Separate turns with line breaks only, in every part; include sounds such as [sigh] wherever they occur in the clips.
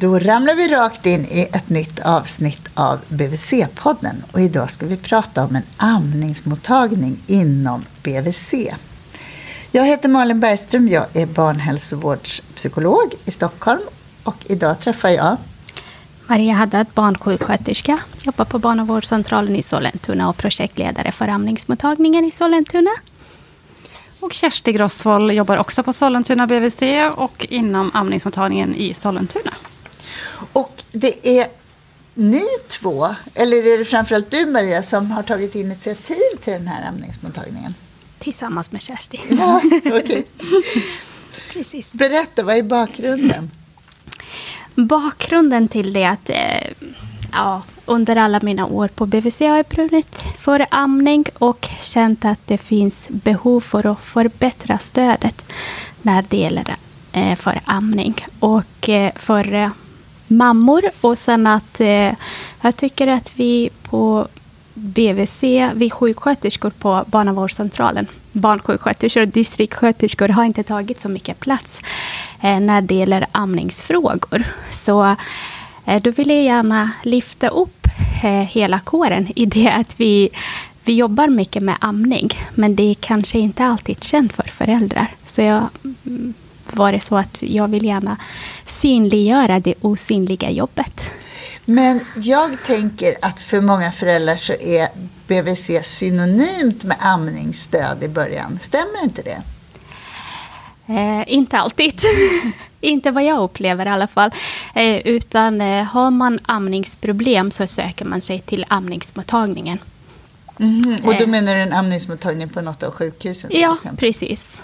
Då ramlar vi rakt in i ett nytt avsnitt av BVC-podden och idag ska vi prata om en amningsmottagning inom BVC. Jag heter Malin Bergström, jag är barnhälsovårdspsykolog i Stockholm och idag träffar jag
Maria Haddad, barnsjuksköterska, jobbar på barnavårdscentralen i Sollentuna och projektledare för amningsmottagningen i Sollentuna.
Och Kersti Grossvold jobbar också på Sollentuna BVC och inom amningsmottagningen i Sollentuna.
Och det är ni två, eller är det framförallt du Maria, som har tagit initiativ till den här amningsmottagningen?
Tillsammans med Kersti.
Ja, okay. [laughs]
Precis.
Berätta, vad är bakgrunden?
Bakgrunden till det är att eh, ja, under alla mina år på BVC har jag brunnit för amning och känt att det finns behov för att förbättra stödet när det gäller eh, för amning. Och eh, för eh, mammor och sen att eh, jag tycker att vi på BVC, vi sjuksköterskor på barnavårdscentralen, barnsjuksköterskor och distriktssköterskor har inte tagit så mycket plats eh, när det gäller amningsfrågor. Så eh, då vill jag gärna lyfta upp eh, hela kåren i det att vi, vi jobbar mycket med amning, men det är kanske inte alltid känt för föräldrar. Så jag mm, var det så att jag vill gärna synliggöra det osynliga jobbet.
Men jag tänker att för många föräldrar så är BVC synonymt med amningsstöd i början. Stämmer inte det?
Eh, inte alltid. [laughs] inte vad jag upplever i alla fall. Eh, utan eh, har man amningsproblem så söker man sig till amningsmottagningen.
Mm, och då menar du en amningsmottagning på något av sjukhusen?
Ja, precis.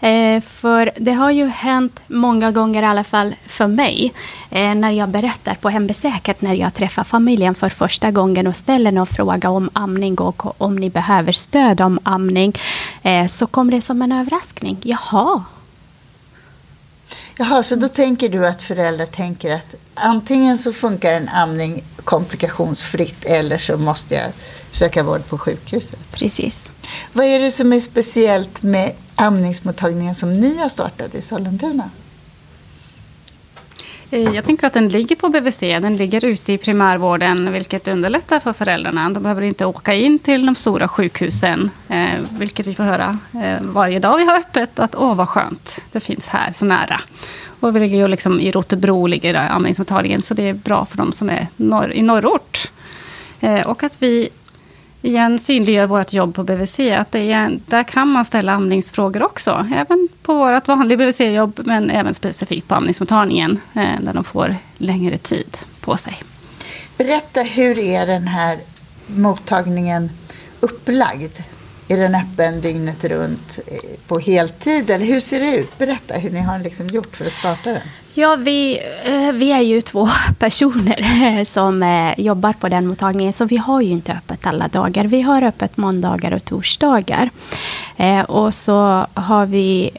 Eh, för det har ju hänt många gånger i alla fall för mig eh, när jag berättar på hembesöket när jag träffar familjen för första gången och ställer någon fråga om amning och om ni behöver stöd om amning eh, så kommer det som en överraskning. Jaha.
Jaha, så då tänker du att föräldrar tänker att antingen så funkar en amning komplikationsfritt eller så måste jag söka vård på sjukhuset?
Precis.
Vad är det som är speciellt med amningsmottagningen som ni har startat i Sollentuna?
Eh, jag tänker att den ligger på BVC. Den ligger ute i primärvården, vilket underlättar för föräldrarna. De behöver inte åka in till de stora sjukhusen, eh, vilket vi får höra eh, varje dag vi har öppet. Att åh, vad skönt, det finns här så nära. Och vi ligger ju liksom i Rotebro, ligger amningsmottagningen, så det är bra för de som är norr, i norrort. Och att vi igen synliggör vårt jobb på BVC. Att det är, där kan man ställa amningsfrågor också. Även på vårt vanliga BVC-jobb, men även specifikt på amningsmottagningen. Eh, där de får längre tid på sig.
Berätta, hur är den här mottagningen upplagd? Är den öppen dygnet runt eh, på heltid? Eller hur ser det ut? Berätta hur ni har liksom gjort för att starta den.
Ja, vi, eh, vi är ju två [laughs] personer eh, som jobbar på den mottagningen, så vi har ju inte öppet alla dagar. Vi har öppet måndagar och torsdagar. Och så har vi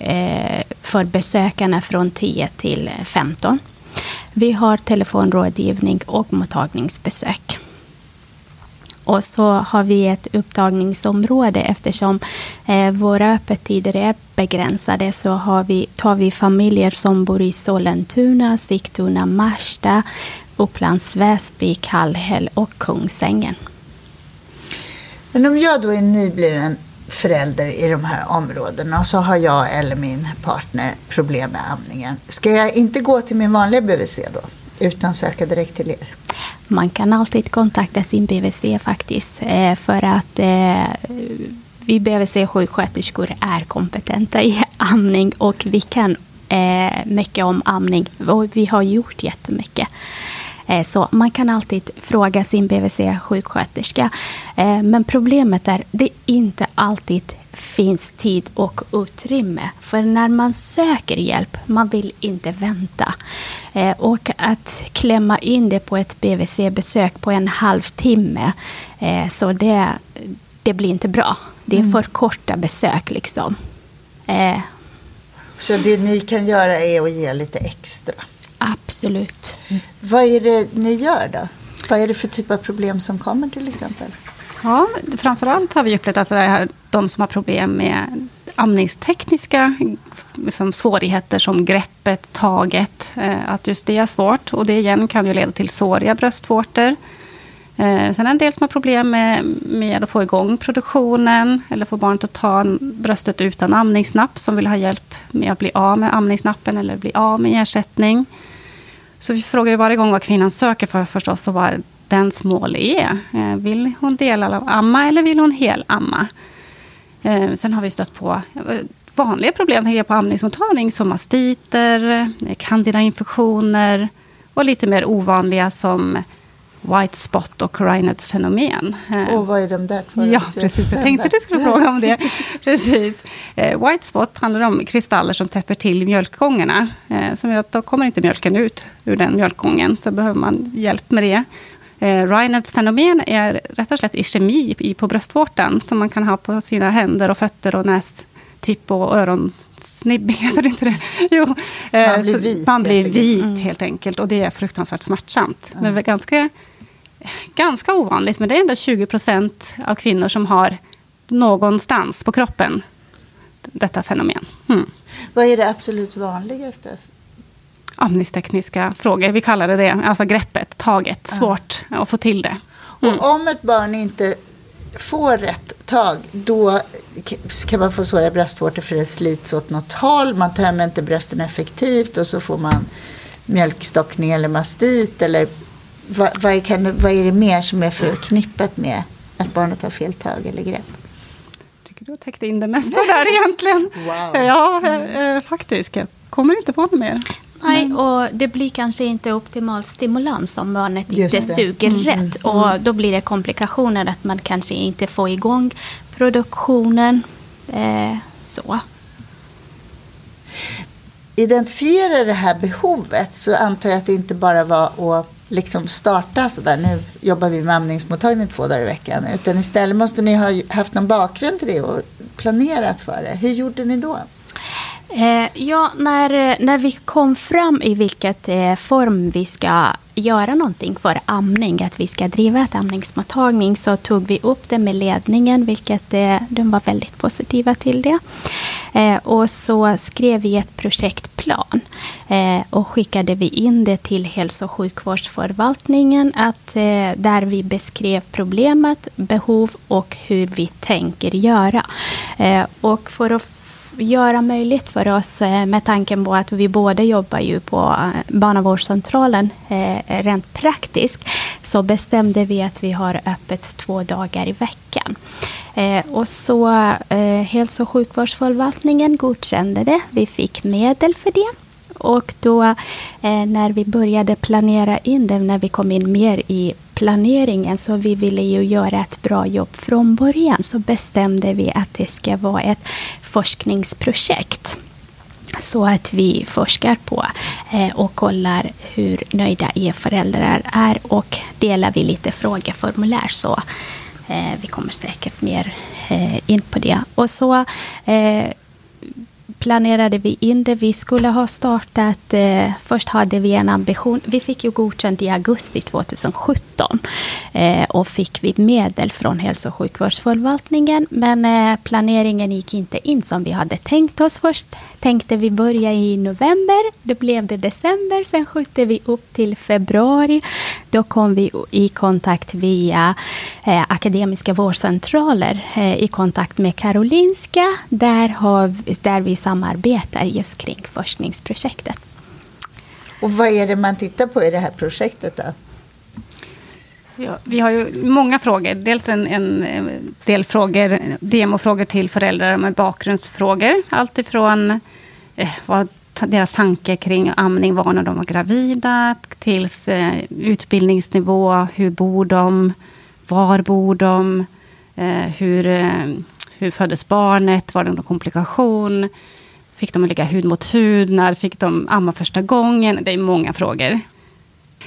för besökarna från 10 till 15. Vi har telefonrådgivning och mottagningsbesök. Och så har vi ett upptagningsområde eftersom eh, våra öppettider är begränsade så har vi, tar vi familjer som bor i Sollentuna, Sigtuna, Märsta, Upplands Väsby, Kallhäll och Kungsängen.
Men om jag då är nybliven förälder i de här områdena och så har jag eller min partner problem med amningen. Ska jag inte gå till min vanliga BVC då? Utan söka direkt till er?
Man kan alltid kontakta sin BVC faktiskt. Eh, för att eh, vi BVC-sjuksköterskor är kompetenta i amning och vi kan eh, mycket om amning. Och vi har gjort jättemycket. Eh, så man kan alltid fråga sin BVC-sjuksköterska. Eh, men problemet är, det är inte alltid finns tid och utrymme. För när man söker hjälp, man vill inte vänta. Eh, och att klämma in det på ett BVC-besök på en halvtimme, eh, så det, det blir inte bra. Det är mm. för korta besök liksom. Eh.
Så det ni kan göra är att ge lite extra?
Absolut.
Mm. Vad är det ni gör då? Vad är det för typ av problem som kommer till exempel?
Ja, framförallt har vi upplevt att det är de som har problem med amningstekniska liksom, svårigheter som greppet, taget. Eh, att just det är svårt. Och det igen kan ju leda till såriga bröstvårtor. Eh, sen är det en del som har problem med, med att få igång produktionen eller få barnet att ta bröstet utan amningsnapp som vill ha hjälp med att bli av med amningsnappen eller bli av med ersättning. Så vi frågar ju varje gång vad kvinnan söker för förstås och vad dens mål är. Eh, vill hon dela av amma eller vill hon helamma? Eh, sen har vi stött på vanliga problem på amningsmottagning som mastiter, candida-infektioner och lite mer ovanliga som white spot och Reinhards fenomen.
Och vad är de där två?
Ja, precis. Jag tänkte att du skulle fråga om det. [laughs] precis. Eh, white spot handlar om kristaller som täpper till mjölkgångarna. Eh, som gör att då kommer inte mjölken ut ur den mjölkgången. Så behöver man hjälp med det. Eh, Reinhards fenomen är rätt och slett ischemi på bröstvårtan. Som man kan ha på sina händer och fötter och nästipp och öronsnibb. [laughs] Heter det inte det? [laughs] Jo.
Man blir vit.
Man blir vit helt enkelt. Och det är fruktansvärt smärtsamt. Mm. Men ganska ganska ovanligt, men det är ändå 20 procent av kvinnor som har någonstans på kroppen detta fenomen. Mm.
Vad är det absolut vanligaste?
Amningstekniska frågor, vi kallar det det. Alltså greppet, taget, svårt att få till det.
Mm. Och om ett barn inte får rätt tag, då kan man få svåra bröstvårtor för det slits åt något håll. Man tömmer inte brösten effektivt och så får man mjölkstockning eller mastit eller vad, vad, kan, vad är det mer som är förknippat med att barnet har fel tag eller grepp?
tycker du har täckt in det mesta där egentligen. [laughs]
Wow.
Ja, eh, faktiskt. Jag kommer inte på något mer.
Nej, och det blir kanske inte optimal stimulans om barnet
Just
inte
det.
suger
Mm,
rätt.
mm,
Och då blir det komplikationer att man kanske inte får igång produktionen. Eh, så.
Identifiera det här behovet så antar jag att det inte bara var att liksom starta så där nu jobbar vi med amningsmottagning två dagar i veckan. Utan istället måste ni ha haft någon bakgrund till det och planerat för det. Hur gjorde ni då?
Eh, ja, när, eh, när vi kom fram i vilket eh, form vi ska göra någonting för amning, att vi ska driva ett amningsmottagning, så tog vi upp det med ledningen, vilket eh, de var väldigt positiva till det. Eh, och så skrev vi ett projektplan eh, och skickade vi in det till hälso och sjukvårdsförvaltningen, att, eh, där vi beskrev problemet, behov och hur vi tänker göra. Eh, och för att göra möjligt för oss eh, med tanken på att vi båda jobbar ju på eh, barnavårdscentralen eh, rent praktiskt så bestämde vi att vi har öppet två dagar i veckan. Och så hälso och sjukvårdsförvaltningen godkände det. Vi fick medel för det. Och då eh, när vi började planera in det, när vi kom in mer i planeringen, så vi ville ju göra ett bra jobb från början, så bestämde vi att det ska vara ett forskningsprojekt. Så att vi forskar på eh, och kollar hur nöjda e-föräldrar är och delar vi lite frågeformulär så eh, vi kommer säkert mer eh, in på det. Och så eh, planerade vi in det. Vi skulle ha startat, eh, först hade vi en ambition, vi fick ju godkänt i augusti 2017 eh, och fick vi medel från hälso och sjukvårdsförvaltningen, men eh, planeringen gick inte in som vi hade tänkt oss först. Tänkte vi börja i november, då blev det december, sen skjuter vi upp till februari. Då kom vi i kontakt via eh, akademiska vårdcentraler eh, i kontakt med Karolinska, där, har, där vi samarbetar just kring forskningsprojektet.
Och vad är det man tittar på i det här projektet då?
Ja, vi har ju många frågor. Dels en, en eh, del frågor, demofrågor till föräldrar med bakgrundsfrågor. Allt ifrån eh, vad deras tanke kring amning var när de var gravida, tills eh, utbildningsnivå, hur bor de, var bor de, eh, hur, eh, hur föddes barnet, var det någon komplikation, fick de ligga hud mot hud, när fick de amma första gången? Det är många frågor.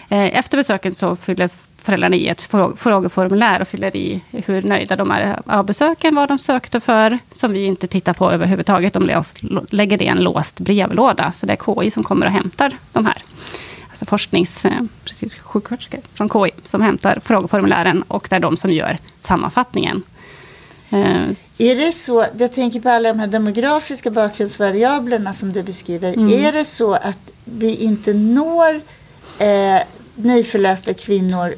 Eh, efter besöket så fyller föräldrarna i ett frågeformulär och fyller i hur nöjda de är av besöken, vad de sökte för, som vi inte tittar på överhuvudtaget. De lägger det i en låst brevlåda, så det är KI som kommer och hämtar de här. Alltså forsknings, eh, precis, sjuksköterskor från KI som hämtar frågeformulären och det är de som gör sammanfattningen. Eh,
Är det så, jag tänker på alla de här demografiska bakgrundsvariablerna som du beskriver.
Mm.
Är det så att vi inte når eh, nyförlösta kvinnor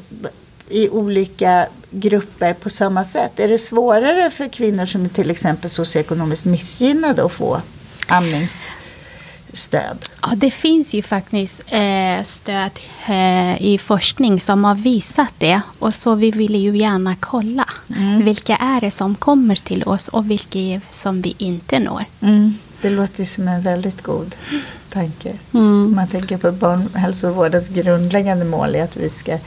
i olika grupper på samma sätt? Är det svårare för kvinnor som är till exempel socioekonomiskt missgynnade att få amningsstöd?
Ja, det finns ju faktiskt eh, stöd eh, i forskning som har visat det. Och så vi vill ju gärna kolla. Vilka är det som kommer till oss och vilka som vi inte når.
Mm. Det låter som en väldigt god tanke.
Mm.
Om man tänker på barnhälsovårdens grundläggande mål är att vi ska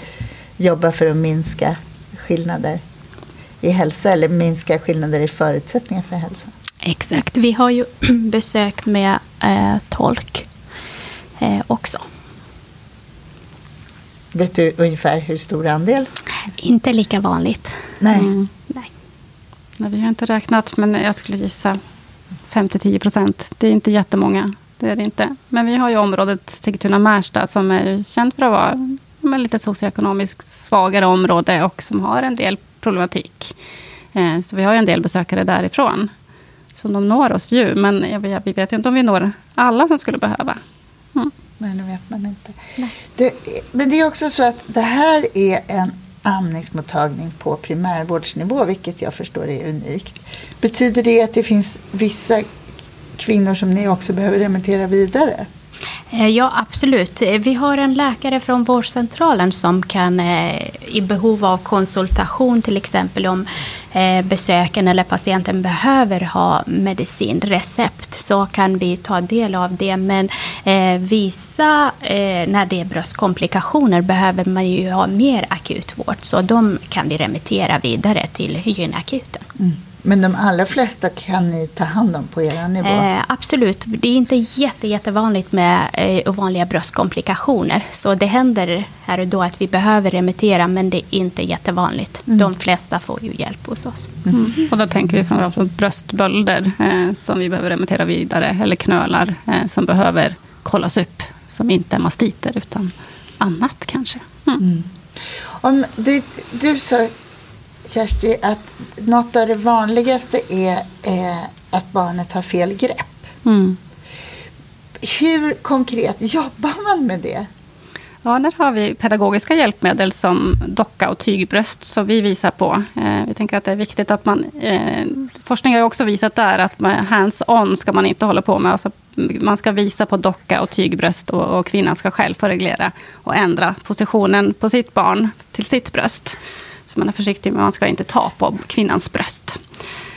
jobba för att minska skillnader i hälsa eller minska skillnader i förutsättningar för hälsa.
Exakt. Vi har ju [clears throat] besök med eh, tolk eh, också.
Vet du ungefär hur stor andel?
Inte lika vanligt.
Nej.
Mm.
Nej.
Nej, vi har inte räknat, men jag skulle gissa 5-10 procent. Det är inte jättemånga. Det är det inte. Men vi har ju området Sigtuna-Märsta som är känt för att vara men lite socioekonomiskt svagare område och som har en del problematik. Eh, Så vi har ju en del besökare därifrån. Så de når oss ju, men vi vet ju inte om vi når alla som skulle behöva. Mm.
Men det vet man inte. Det, men det är också så att det här är en amningsmottagning på primärvårdsnivå, vilket jag förstår är unikt. Betyder det att det finns vissa kvinnor som ni också behöver remittera vidare?
Eh, Ja, absolut. Eh, Vi har en läkare från vårdcentralen som kan eh, i behov av konsultation till exempel om besöken eller patienten behöver ha medicinrecept så kan vi ta del av det. Men vissa, när det är bröstkomplikationer, behöver man ju ha mer akutvård så de kan vi remittera vidare till gynakuten.
Men de allra flesta kan ni ta hand om på er nivå?
Eh, absolut. Det är inte jätte, jättevanligt med eh, ovanliga bröstkomplikationer. Så det händer här och då att vi behöver remittera, men det är inte jättevanligt. De flesta får ju hjälp hos oss.
Och då tänker vi framförallt på bröstbölder eh, som vi behöver remittera vidare. Eller knölar eh, som behöver kollas upp. Som inte är mastiter utan annat kanske. Mm.
Om det, du sa, Kersti, att något av det vanligaste är eh, att barnet har fel grepp.
Mm.
Hur konkret jobbar man med det?
Ja, där har vi pedagogiska hjälpmedel som docka och tygbröst som vi visar på. Eh, vi tänker att det är viktigt att man... Eh, forskning har också visat där att hands-on ska man inte hålla på med. Alltså, man ska visa på docka och tygbröst och, och kvinnan ska själv få reglera och ändra positionen på sitt barn till sitt bröst. Så man är försiktig men man ska inte ta på kvinnans bröst.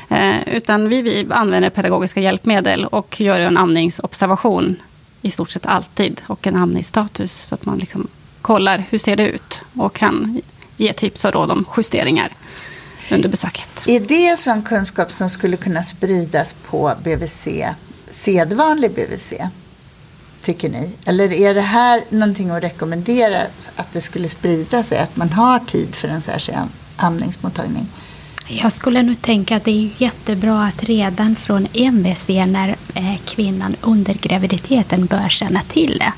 Eh, utan vi, vi använder pedagogiska hjälpmedel och gör en amningsobservation i stort sett alltid och en amningsstatus så att man liksom kollar hur ser det ut och kan ge tips och råd om justeringar under besöket.
Är det sån kunskap som skulle kunna spridas på BVC, sedvanlig BVC? Tycker ni? Eller är det här någonting att rekommendera att det skulle sprida sig? Att man har tid för en särskild amningsmottagning?
Jag skulle nog tänka att det är jättebra att redan från MVC när eh, kvinnan under graviditeten bör känna till det.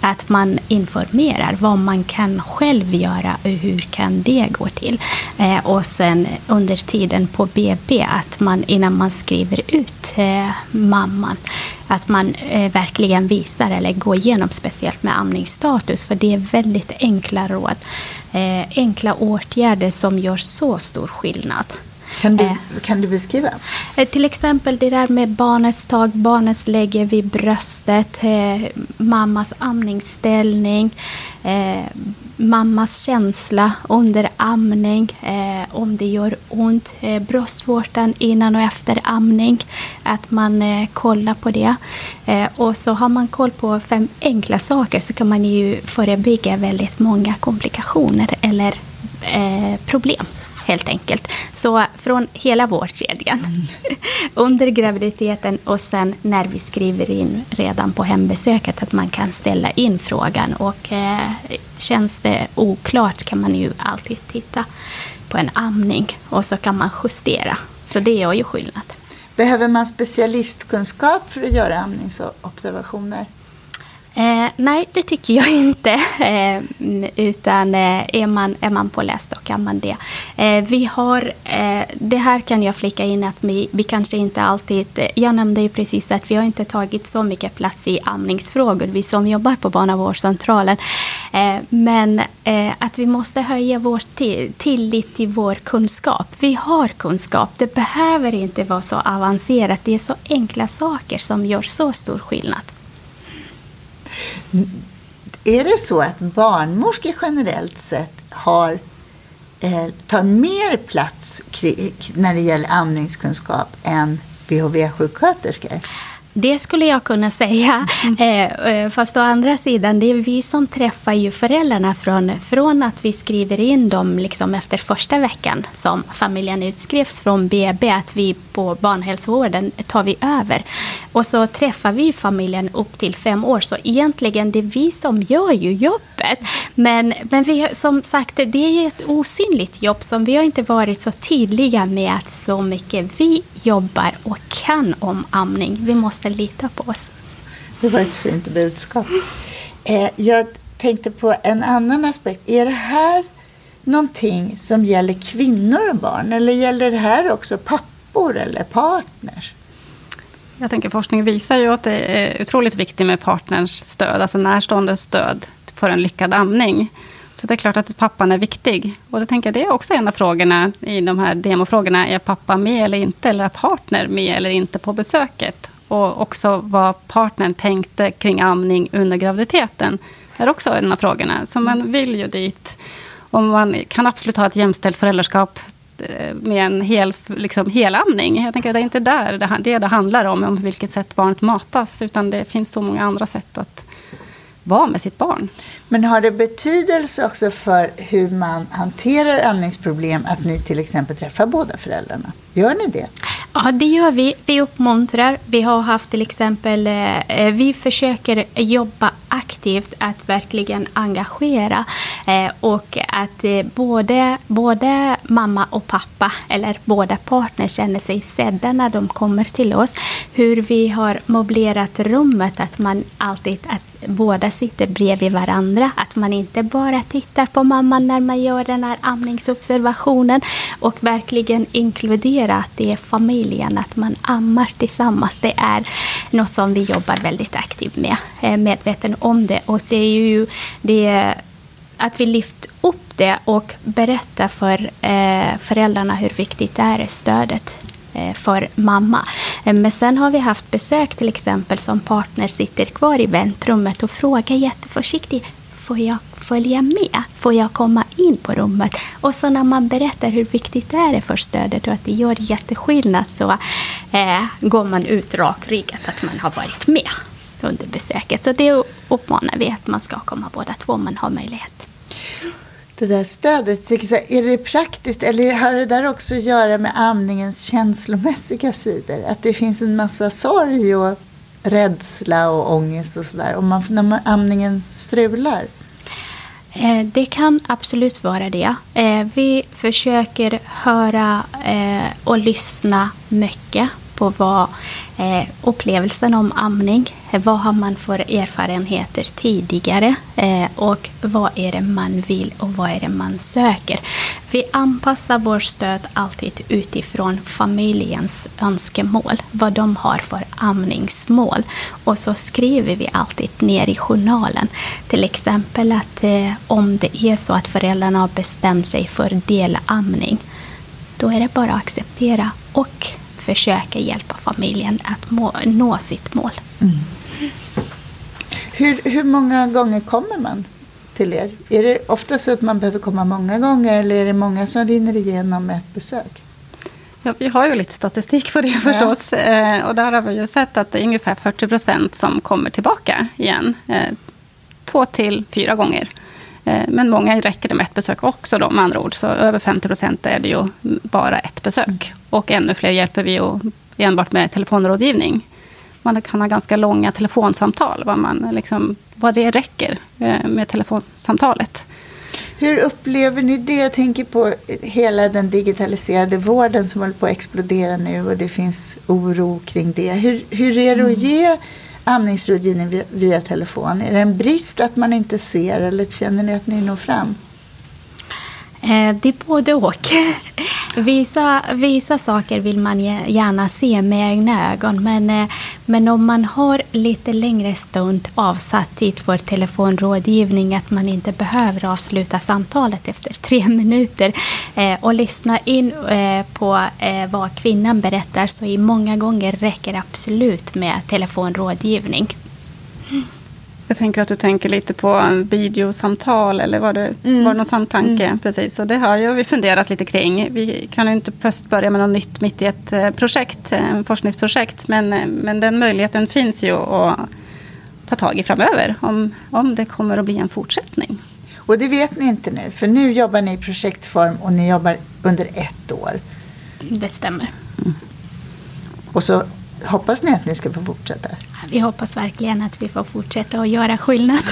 Att man informerar vad man kan själv göra och hur kan det gå till. Eh, och sen under tiden på BB att man innan man skriver ut eh, mamman att man eh, verkligen visar eller går igenom speciellt med amningsstatus för det är väldigt enkla råd. Eh, enkla åtgärder som gör så stor skillnad.
Kan du,
Eh.
kan du beskriva?
Eh, Till exempel det där med barnets tag, barnets lägger vid bröstet, eh, mammas amningsställning, mammas känsla under amning, eh, om det gör ont, eh, bröstvårtan innan och efter amning, att man eh, kollar på det. Eh, och så har man koll på fem enkla saker så kan man ju förebygga väldigt många komplikationer eller problem helt enkelt. Så från hela vårdkedjan. [laughs] Under graviditeten och sen när vi skriver in redan på hembesöket att man kan ställa in frågan. Och eh, känns det oklart kan man ju alltid titta på en amning och så kan man justera. Så det gör ju skillnad.
Behöver man specialistkunskap för att göra amningsobservationer?
Eh, nej, det tycker jag inte. [laughs] Eh, utan eh, är, man, är man påläst då kan man det. Eh, vi har, eh, det här kan jag flika in att vi, vi kanske inte alltid... Eh, jag nämnde ju precis att vi har inte tagit så mycket plats i amningsfrågor, vi som jobbar på barnavårdscentralen. Eh, men eh, att vi måste höja vår tillit till vår kunskap. Vi har kunskap. Det behöver inte vara så avancerat. Det är så enkla saker som gör så stor skillnad.
Är det så att barnmorskor generellt sett har, eh, tar mer plats när det gäller amningskunskap än BHV-sjuksköterskor?
Det skulle jag kunna säga. Mm. [laughs] Eh, eh, fast å andra sidan, det är vi som träffar ju föräldrarna från, från att vi skriver in dem liksom efter första veckan som familjen utskrivs från BB, att vi på barnhälsovården tar vi över. Och så träffar vi familjen upp till fem år, så egentligen det är vi som gör ju jobbet. Men, men vi, som sagt, det är ett osynligt jobb som vi har inte varit så tydliga med att så mycket vi jobbar och kan om amning. Vi måste lita på oss.
Det var ett fint budskap. Eh, jag tänkte på en annan aspekt. Är det här någonting som gäller kvinnor och barn eller gäller det här också pappor eller partners?
Jag tänker forskning visar ju att det är otroligt viktigt med partners stöd, alltså närståendes stöd för en lyckad amning. Så det är klart att pappan är viktig. Och det tänker jag, det är också en av frågorna i de här demofrågorna. Är pappa med eller inte? Eller är partner med eller inte på besöket? Och också vad partnern tänkte kring amning under graviditeten. är också en av frågorna. Så man vill ju dit. Och man kan absolut ha ett jämställt föräldraskap eh, med en hel, liksom, helamning. Jag tänker det är inte där det, det det handlar om, om vilket sätt barnet matas. Utan det finns så många andra sätt att vara med sitt barn.
Men har det betydelse också för hur man hanterar amningsproblem att ni till exempel träffar båda föräldrarna? Gör ni det?
Ja, det gör vi. Vi uppmuntrar. Vi har haft till exempel, eh, vi försöker jobba aktivt att verkligen engagera eh, och att eh, både, både mamma och pappa eller båda partner känner sig sedda när de kommer till oss. Hur vi har möblerat rummet, att man alltid att båda sitter bredvid varandra. Att man inte bara tittar på mamman när man gör den här amningsobservationen och verkligen inkludera att det är familjen, att man ammar tillsammans. Det är något som vi jobbar väldigt aktivt med, eh, medveten om det. Och det är ju det att vi lyft upp det och berättar för eh, föräldrarna hur viktigt det är stödet eh, för mamma. Eh, men sen har vi haft besök till exempel som partner sitter kvar i väntrummet och frågar jätteförsiktigt Får jag följa med? Får jag komma in på rummet? Och så när man berättar hur viktigt det är för stödet och att det gör jätteskillnad så eh, går man ut rakryggat att man har varit med under besöket. Så det uppmanar vi att man ska komma båda två om man har möjlighet
det där stödet. Är det praktiskt eller har det där också att göra med amningens känslomässiga sidor? Att det finns en massa sorg och rädsla och ångest och sådär om man, när man, amningen strular?
Eh, det kan absolut vara det. Eh, vi försöker höra eh, och lyssna mycket på vad eh, upplevelsen om amning, eh, vad har man för erfarenheter tidigare eh, och vad är det man vill och vad är det man söker. Vi anpassar vårt stöd alltid utifrån familjens önskemål, vad de har för amningsmål. Och så skriver vi alltid ner i journalen. Till exempel att eh, om det är så att föräldrarna har bestämt sig för delamning, då är det bara att acceptera och försöka hjälpa familjen att må, nå sitt mål. Mm.
Hur, hur många gånger kommer man till er? Är det ofta så att man behöver komma många gånger eller är det många som rinner igenom ett besök?
Ja, vi har ju lite statistik på det förstås. Ja. Eh, och där har vi ju sett att det är ungefär 40 procent som kommer tillbaka igen. Eh, två till fyra gånger. Eh, men många räcker det med ett besök också då, med andra ord. Så över 50 procent är det ju bara ett besök. Mm. Och ännu fler hjälper vi ju enbart med telefonrådgivning. Man kan ha ganska långa telefonsamtal, vad, man liksom, vad det räcker eh, med telefonsamtalet.
Hur upplever ni det? Jag tänker på hela den digitaliserade vården som håller på att explodera nu och det finns oro kring det. Hur, hur är det att mm. ge amningsrådgivning via, telefon? Är det en brist att man inte ser eller känner ni att ni når fram?
Eh, det är både och. [laughs] Vissa, vissa saker vill man gärna se med egna ögon. Men, eh, men om man har lite längre stund avsatt tid för telefonrådgivning, att man inte behöver avsluta samtalet efter tre [laughs] minuter eh, och lyssna in på vad kvinnan berättar, så i många gånger räcker absolut med telefonrådgivning.
Jag tänker att du tänker lite på videosamtal eller var det, mm. var det någon sån tanke? Mm. Precis, och det har ju vi funderat lite kring. Vi kan ju inte plötsligt börja med något nytt mitt i ett eh, projekt, eh, forskningsprojekt. Men, eh, men den möjligheten finns ju att ta tag i framöver om, om det kommer att bli en fortsättning.
Och det vet ni inte nu, för nu jobbar ni i projektform och ni jobbar under ett år.
Det stämmer. Mm.
Och så hoppas ni att ni ska få fortsätta?
Vi hoppas verkligen att vi får fortsätta att göra skillnad.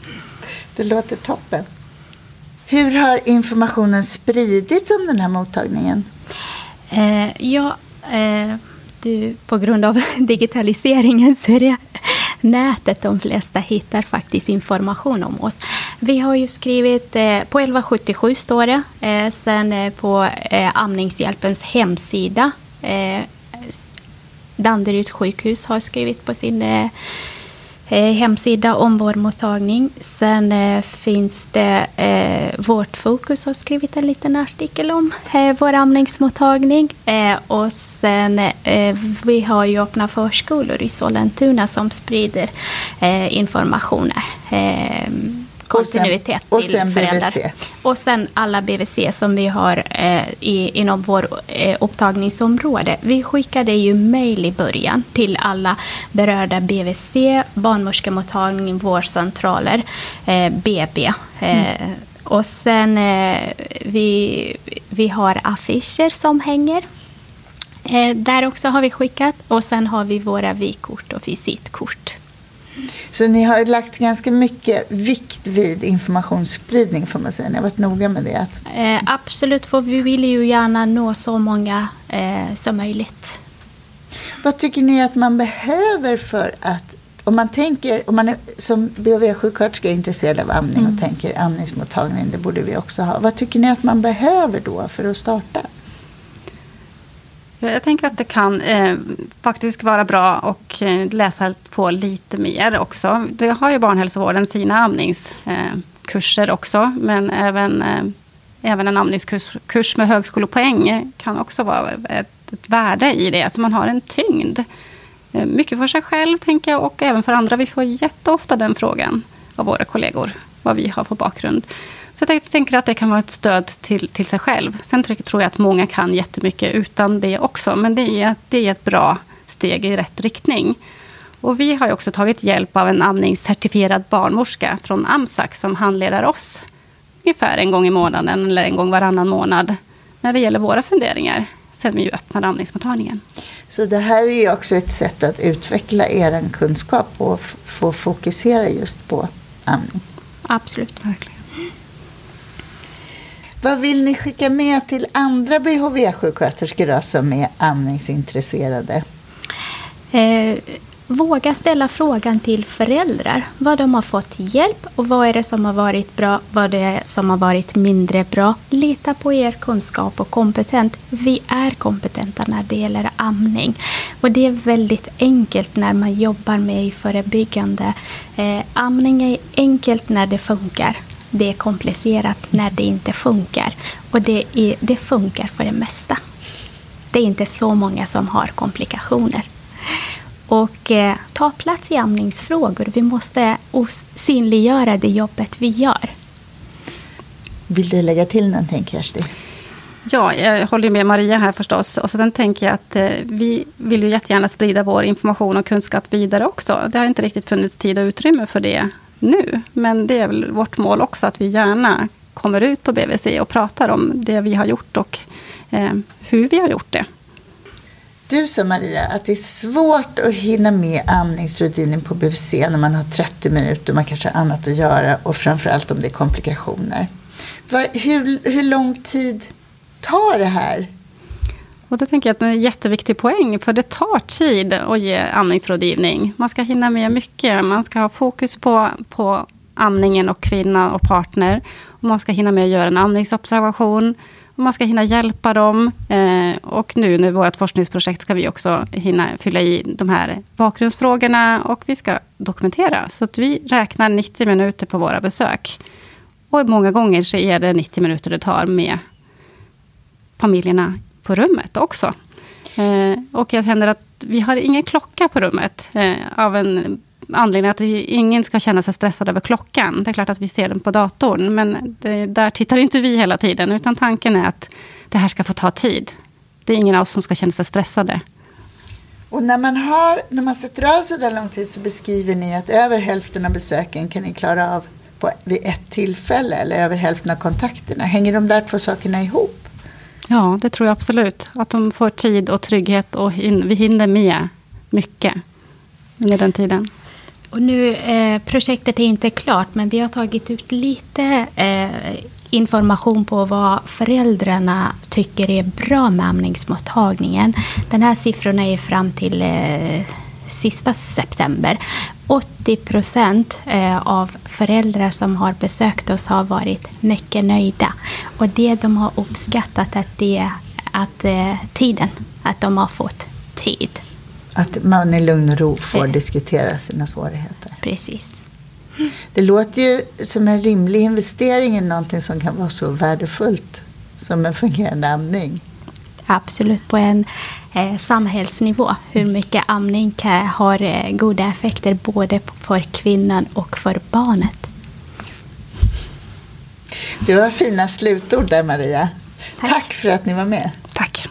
[laughs]
det låter toppen. Hur har informationen spridits om den här mottagningen?
Eh, ja, eh, du, på grund av [laughs] digitaliseringen så är det nätet de flesta hittar faktiskt information om oss. Vi har ju skrivit, eh, på 1177 står det, eh, sen eh, på eh, Amningshjälpens hemsida Danderyds sjukhus har skrivit på sin eh, eh, hemsida om vår mottagning. Sen eh, finns det eh, Vårt Fokus har skrivit en liten artikel om eh, vår amningsmottagning. Eh, och sen eh, vi har ju öppna förskolor i Sollentuna som sprider eh, information ehm, kontinuitet
och sen, sen
föräldrar.
BVC.
Och sen alla BVC som vi har eh, i, inom vår eh, upptagningsområde. Vi skickade ju mejl i början till alla berörda BVC, barnmorskemottagning, vårdcentraler, eh, BB. Eh, mm. Och sen eh, vi, vi har affischer som hänger. Eh, där också har vi skickat. Och sen har vi våra vykort och visitkort.
Så ni har lagt ganska mycket vikt vid informationsspridning får man säga. Ni har varit noga med det.
Eh, absolut, för vi vill ju gärna nå så många eh, som möjligt.
Vad tycker ni att man behöver för att om man tänker, om man är, som BHV-sjuksköterska är intresserad av amning mm. och tänker amningsmottagning, det borde vi också ha. Vad tycker ni att man behöver då för att starta?
Jag tänker att det kan eh, faktiskt vara bra att eh, läsa på lite mer också. Det har ju barnhälsovården sina amningskurser eh, också. Men även, eh, även en amningskurs kurs med högskolepoäng kan också vara ett, ett värde i det. Att man har en tyngd. Eh, mycket för sig själv, tänker jag, och även för andra. Vi får jätteofta den frågan av våra kollegor. Vad vi har för bakgrund. Så jag tänker att det kan vara ett stöd till, till sig själv. Sen tror jag att många kan jättemycket utan det också. Men det är, det är ett bra steg i rätt riktning. Och vi har också tagit hjälp av en amningscertifierad barnmorska från AMSAC som handleder oss ungefär en gång i månaden eller en gång varannan månad när det gäller våra funderingar sen vi öppnade amningsmottagningen.
Så det här är också ett sätt att utveckla er kunskap och få fokusera just på amning?
Absolut, verkligen.
Vad vill ni skicka med till andra BHV-sjuksköterskor som är amningsintresserade?
Eh, våga ställa frågan till föräldrar. Vad de har fått hjälp och vad är det som har varit bra, vad det är som har varit mindre bra. Lita på er kunskap och kompetens. Vi är kompetenta när det gäller amning. Och det är väldigt enkelt när man jobbar med förebyggande. Eh, amning är enkelt när det funkar det är komplicerat när det inte funkar. Och det, är, det funkar för det mesta. Det är inte så många som har komplikationer. Och eh, ta plats i amningsfrågor. Vi måste synliggöra det jobbet vi gör.
Vill du lägga till någonting, Kersti?
Ja, jag håller med Maria här förstås. Och sen tänker jag att eh, vi vill ju jättegärna sprida vår information och kunskap vidare också. Det har inte riktigt funnits tid och utrymme för det nu. Men det är väl vårt mål också, att vi gärna kommer ut på BVC och pratar om det vi har gjort och eh, hur vi har gjort det.
Du sa Maria att det är svårt att hinna med amningsrutinen på BVC när man har 30 minuter och man kanske har annat att göra och framförallt om det är komplikationer. hur, hur lång tid tar det här?
Och då tänker jag att det är en jätteviktig poäng, för det tar tid att ge amningsrådgivning. Man ska hinna med mycket. Man ska ha fokus på, på amningen och kvinna och partner. Och man ska hinna med att göra en amningsobservation. Och man ska hinna hjälpa dem. Eh, och nu när vårt forskningsprojekt ska vi också hinna fylla i de här bakgrundsfrågorna och vi ska dokumentera. Så att vi räknar 90 minuter på våra besök. Och många gånger så är det 90 minuter det tar med familjerna på rummet också. Eh, och jag känner att vi har ingen klocka på rummet. Eh, av en anledning att ingen ska känna sig stressad över klockan. Det är klart att vi ser den på datorn, men det, där tittar inte vi hela tiden. Utan tanken är att det här ska få ta tid. Det är ingen av oss som ska känna sig stressade.
Och när man, har, när man sätter av så där lång tid så beskriver ni att över hälften av besöken kan ni klara av på, vid ett tillfälle eller över hälften av kontakterna. Hänger de där två sakerna ihop?
Ja, det tror jag absolut. Att de får tid och trygghet och hin vi hinner med mycket under den tiden.
Och nu, eh, projektet är inte klart, men vi har tagit ut lite eh, information på vad föräldrarna tycker är bra med amningsmottagningen. Den här siffrorna är fram till eh, sista september. 80 procent eh, av föräldrar som har besökt oss har varit mycket nöjda. Och det de har uppskattat är det, att eh, tiden, att de har fått tid.
Att man i lugn och ro får eh. diskutera sina svårigheter.
Precis.
Det låter ju som en rimlig investering i någonting som kan vara så värdefullt som en fungerande amning.
Absolut, på en eh, samhällsnivå. Hur mycket amning har eh, goda effekter både för kvinnan och för barnet.
Det var fina slutord där Maria. Tack, Tack för att ni var med.
Tack.